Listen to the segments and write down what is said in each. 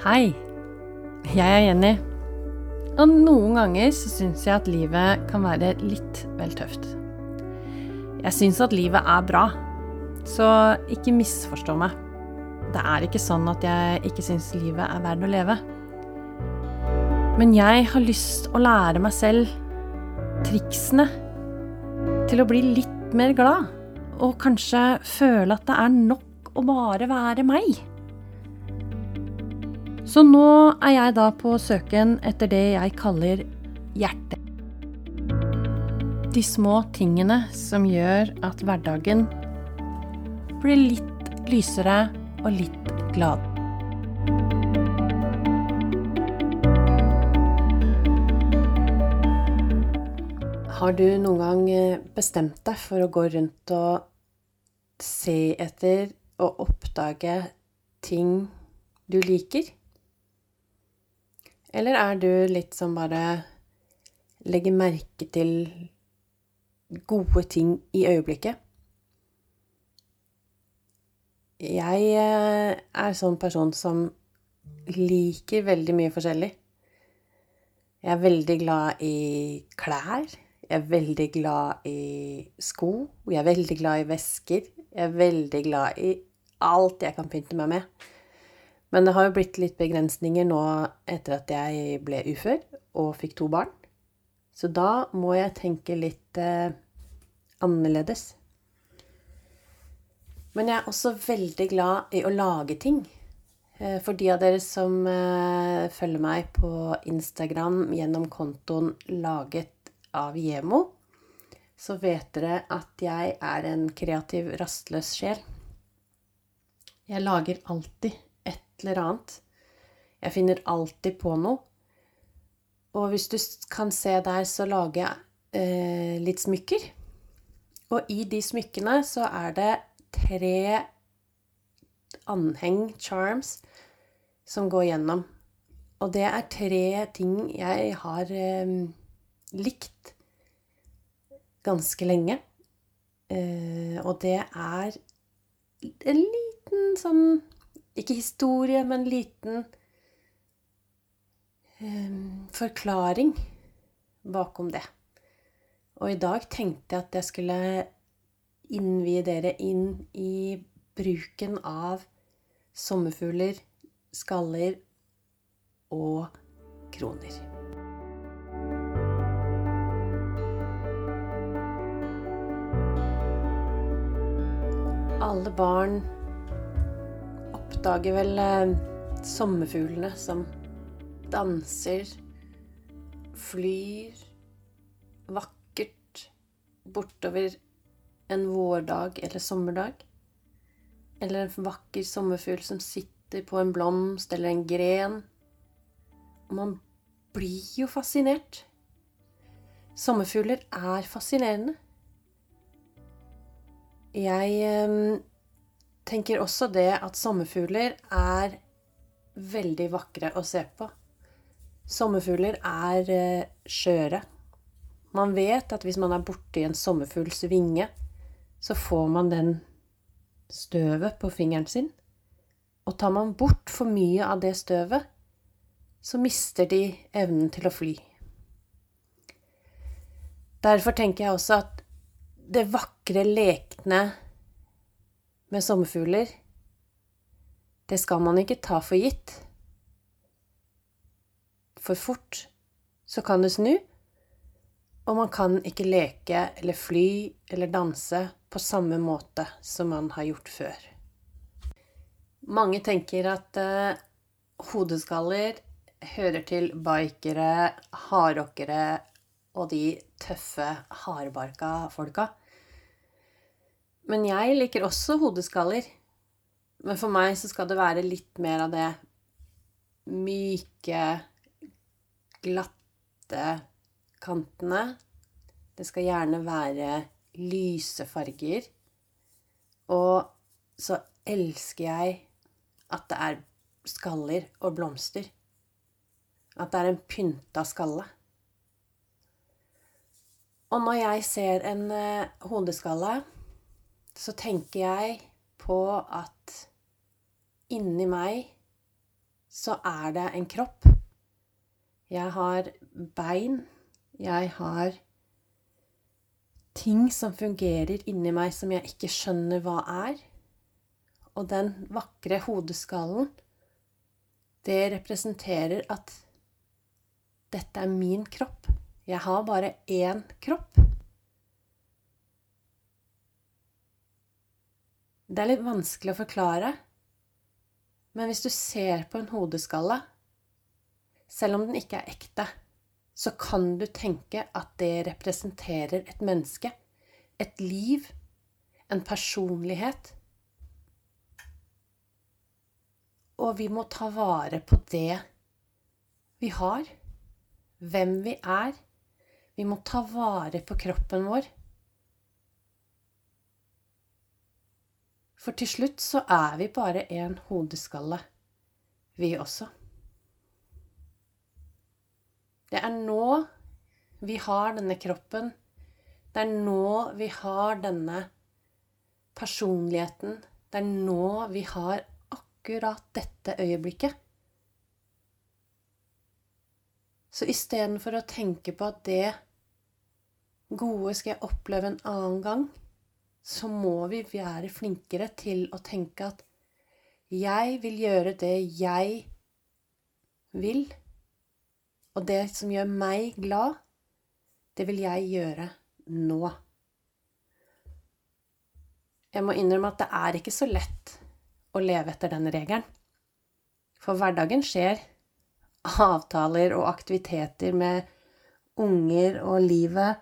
Hei, jeg er Jenny. Og noen ganger så syns jeg at livet kan være litt vel tøft. Jeg syns at livet er bra, så ikke misforstå meg. Det er ikke sånn at jeg ikke syns livet er verdt å leve. Men jeg har lyst å lære meg selv triksene til å bli litt mer glad, og kanskje føle at det er nok å bare være meg. Så nå er jeg da på søken etter det jeg kaller hjerte. De små tingene som gjør at hverdagen blir litt lysere og litt glad. Har du noen gang eh, bestemt deg for å gå rundt og se etter og oppdage ting du liker? Eller er du litt som bare legger merke til gode ting i øyeblikket? Jeg eh, er sånn person som liker veldig mye forskjellig. Jeg er veldig glad i klær. Jeg er veldig glad i sko. Jeg er veldig glad i vesker. Jeg er veldig glad i alt jeg kan pynte meg med. Men det har jo blitt litt begrensninger nå etter at jeg ble ufør og fikk to barn. Så da må jeg tenke litt eh, annerledes. Men jeg er også veldig glad i å lage ting. Eh, for de av dere som eh, følger meg på Instagram gjennom kontoen Laget av Jemo, så vet dere at jeg er en kreativ, rastløs sjel. Jeg lager alltid eller annet. Jeg finner alltid på noe. Og hvis du kan se der, så lager jeg eh, litt smykker. Og i de smykkene så er det tre anheng, charms, som går gjennom. Og det er tre ting jeg har eh, likt ganske lenge. Eh, og det er en liten sånn Ikke historie, men liten eh, forklaring bakom det. Og i dag tenkte jeg at jeg skulle innvie dere inn i bruken av sommerfugler, skaller og kroner. Alle barn oppdager vel eh, sommerfuglene som danser, flyr vakkert bortover en vårdag eller sommerdag. Eller en vakker sommerfugl som sitter på en blomst eller en gren. Og man blir jo fascinert. Sommerfugler er fascinerende. Jeg eh, tenker også det at sommerfugler er veldig vakre å se på. Sommerfugler er eh, skjøre. Man vet at hvis man er borti en sommerfugls vinge, så får man den støvet på fingeren sin. Og tar man bort for mye av det støvet, så mister de evnen til å fly. Derfor tenker jeg også at det vakre lekne med sommerfugler, det skal man ikke ta for gitt. For fort så kan det snu, og man kan ikke leke eller fly eller danse på samme måte som man har gjort før. Mange tenker at uh, hodeskaller hører til bikere, hardrockere og de tøffe, hardbarka folka. Men jeg liker også hodeskaller. Men for meg så skal det være litt mer av det myke, glatte kantene. Det skal gjerne være lyse farger. Og så elsker jeg at det er skaller og blomster. At det er en pynta skalle. Og når jeg ser en uh, hodeskalle så tenker jeg på at inni meg så er det en kropp. Jeg har bein. Jeg har ting som fungerer inni meg som jeg ikke skjønner hva er. Og den vakre hodeskallen, det representerer at dette er min kropp. Jeg har bare én kropp. Det er litt vanskelig å forklare, men hvis du ser på en hodeskalle, selv om den ikke er ekte, så kan du tenke at det representerer et menneske, et liv, en personlighet. Og vi må ta vare på det vi har, hvem vi er. Vi må ta vare på kroppen vår. For til slutt så er vi bare en hodeskalle, vi også. Det er nå vi har denne kroppen. Det er nå vi har denne personligheten. Det er nå vi har akkurat dette øyeblikket. Så istedenfor å tenke på at det gode skal jeg oppleve en annen gang, så må vi være flinkere til å tenke at jeg vil gjøre det jeg vil, og det som gjør meg glad, det vil jeg gjøre nå. Jeg må innrømme at det er ikke så lett å leve etter den regelen. For hverdagen skjer. Avtaler og aktiviteter med unger og livet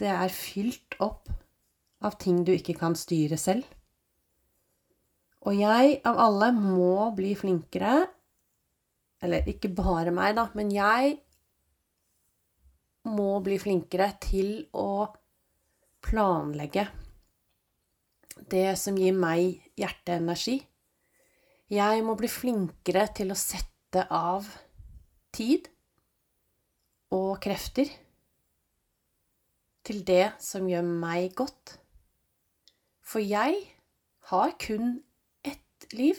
det er fylt opp av ting du ikke kan styre selv. Og jeg, av alle, må bli flinkere Eller ikke bare meg, da, men jeg må bli flinkere til å planlegge det som gir meg hjerteenergi. Jeg må bli flinkere til å sette av tid og krefter til det som gjør meg godt. For jeg har kun ett liv.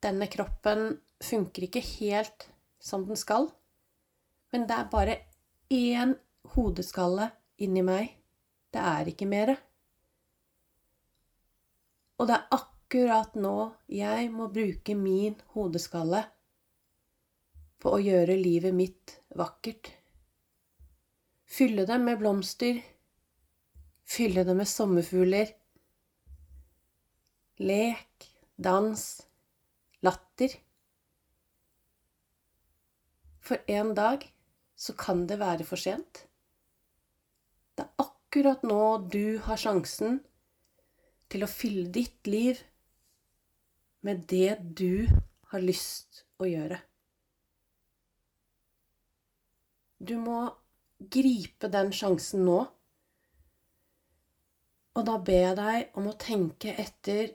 Denne kroppen funker ikke helt som den skal, men det er bare én hodeskalle inni meg. Det er ikke mere. Og det er akkurat nå jeg må bruke min hodeskalle på å gjøre livet mitt vakkert. Fylle dem med blomster. Fylle dem med sommerfugler. Lek, dans, latter. For en dag så kan det være for sent. Det er akkurat nå du har sjansen til å fylle ditt liv med det du har lyst å gjøre. Du må gripe den sjansen nå. Og da ber jeg deg om å tenke etter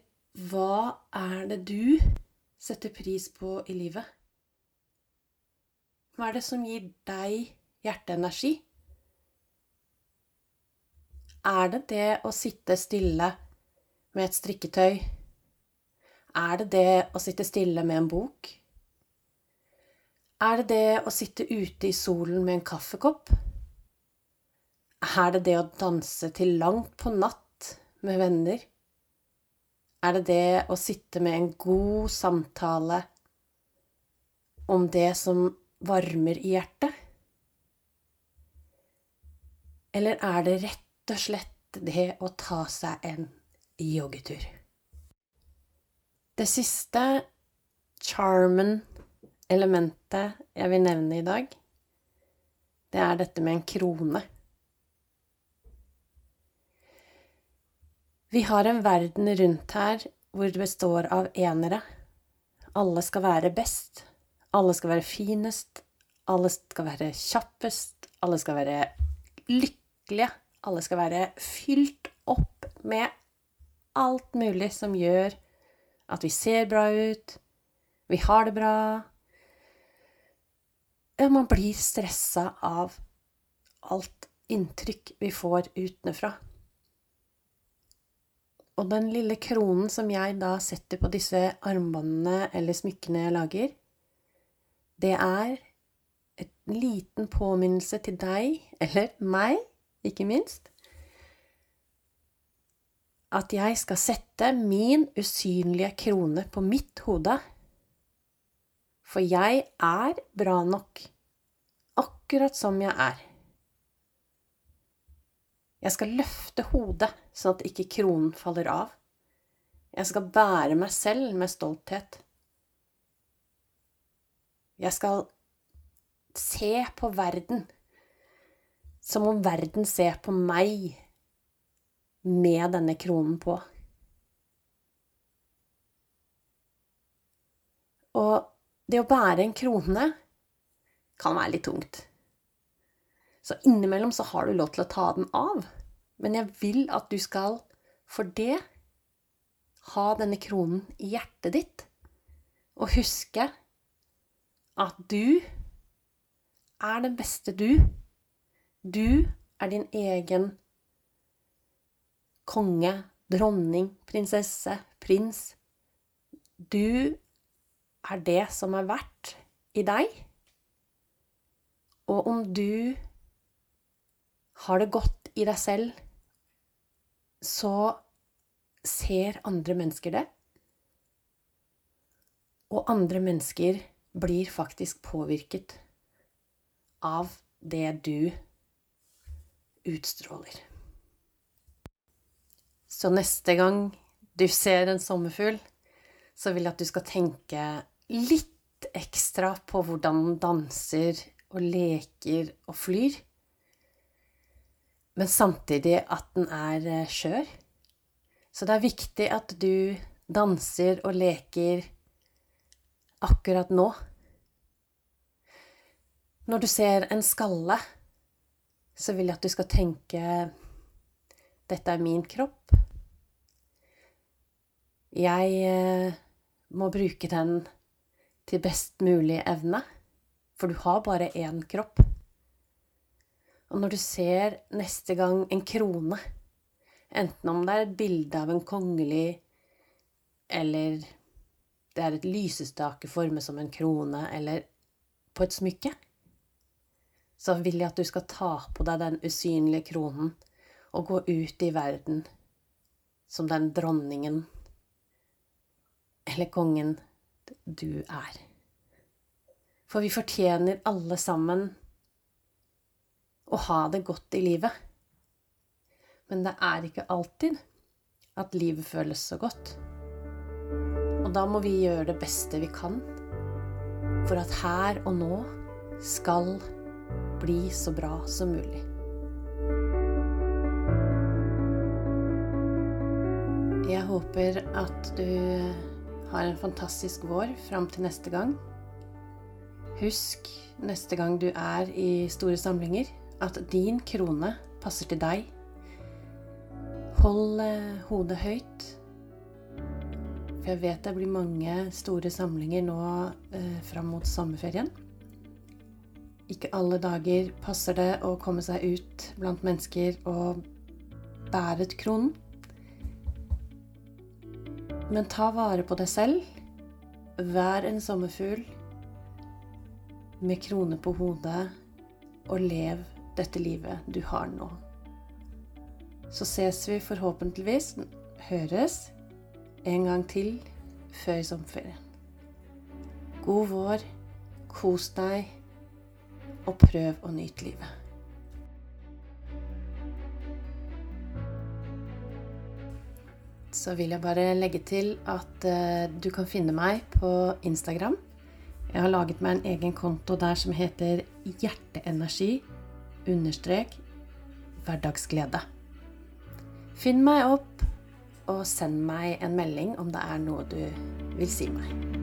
hva er det du setter pris på i livet? Hva er det som gir deg hjerteenergi? Er det det å sitte stille med et strikketøy? Er det det å sitte stille med en bok? Er det det å sitte ute i solen med en kaffekopp? Er det det å danse til langt på natt med venner? Er det det å sitte med en god samtale om det som varmer i hjertet? Eller er det rett og slett det å ta seg en joggetur? Det siste charmen, elementet, jeg vil nevne i dag, det er dette med en krone. Vi har en verden rundt her hvor det består av enere. Alle skal være best. Alle skal være finest. Alle skal være kjappest. Alle skal være lykkelige. Alle skal være fylt opp med alt mulig som gjør at vi ser bra ut, vi har det bra. Man blir stressa av alt inntrykk vi får utenfra. Og den lille kronen som jeg da setter på disse armbåndene eller smykkene jeg lager, det er en liten påminnelse til deg, eller meg, ikke minst, at jeg skal sette min usynlige krone på mitt hode. For jeg er bra nok, akkurat som jeg er. Jeg skal løfte hodet sånn at ikke kronen faller av. Jeg skal bære meg selv med stolthet. Jeg skal se på verden som om verden ser på meg med denne kronen på. Og det å bære en krone kan være litt tungt. Så innimellom så har du lov til å ta den av. Men jeg vil at du skal, for det, ha denne kronen i hjertet ditt. Og huske at du er den beste du. Du er din egen konge, dronning, prinsesse, prins. Du er det som er verdt i deg. Og om du har det godt i deg selv, så ser andre mennesker det. Og andre mennesker blir faktisk påvirket av det du utstråler. Så neste gang du ser en sommerfugl, så vil jeg at du skal tenke litt ekstra på hvordan den danser og leker og flyr men samtidig at den er eh, skjør. Så det er viktig at du danser og leker akkurat nå. Når du ser en skalle, så vil jeg at du skal tenke dette er min kropp. Jeg eh, må bruke den til best mulig evne, for du har bare én kropp. Og når du ser neste gang en krone, enten om det er et bilde av en kongelig, eller det er et lysestake formet som en krone, eller på et smykke, så vil jeg at du skal ta på deg den usynlige kronen og gå ut i verden som den dronningen eller kongen du er. For vi fortjener alle sammen å ha det godt i livet. Men det er ikke alltid at livet føles så godt. Og da må vi gjøre det beste vi kan for at her og nå skal bli så bra som mulig. Jeg håper at du har en fantastisk vår fram til neste gang. Husk neste gang du er i store samlinger, at din krone passer til deg. Hold eh, hodet høyt. For jeg vet det blir mange store samlinger nå eh, fram mot sommerferien. Ikke alle dager passer det å komme seg ut blant mennesker og bære et kronen. Men ta vare på deg selv. Vær en sommerfugl med krone på hodet, og lev dette livet du har nå. Så ses vi forhåpentligvis, høres, en gang til før sommerferien. God vår, kos deg, og prøv å nyte livet. Så vil jeg bare legge til at uh, du kan finne meg på Instagram. Jeg har laget meg en egen konto der som heter Hjerteenergi understrek hverdagsglede. Finn meg opp og send meg en melding om det er noe du vil si meg.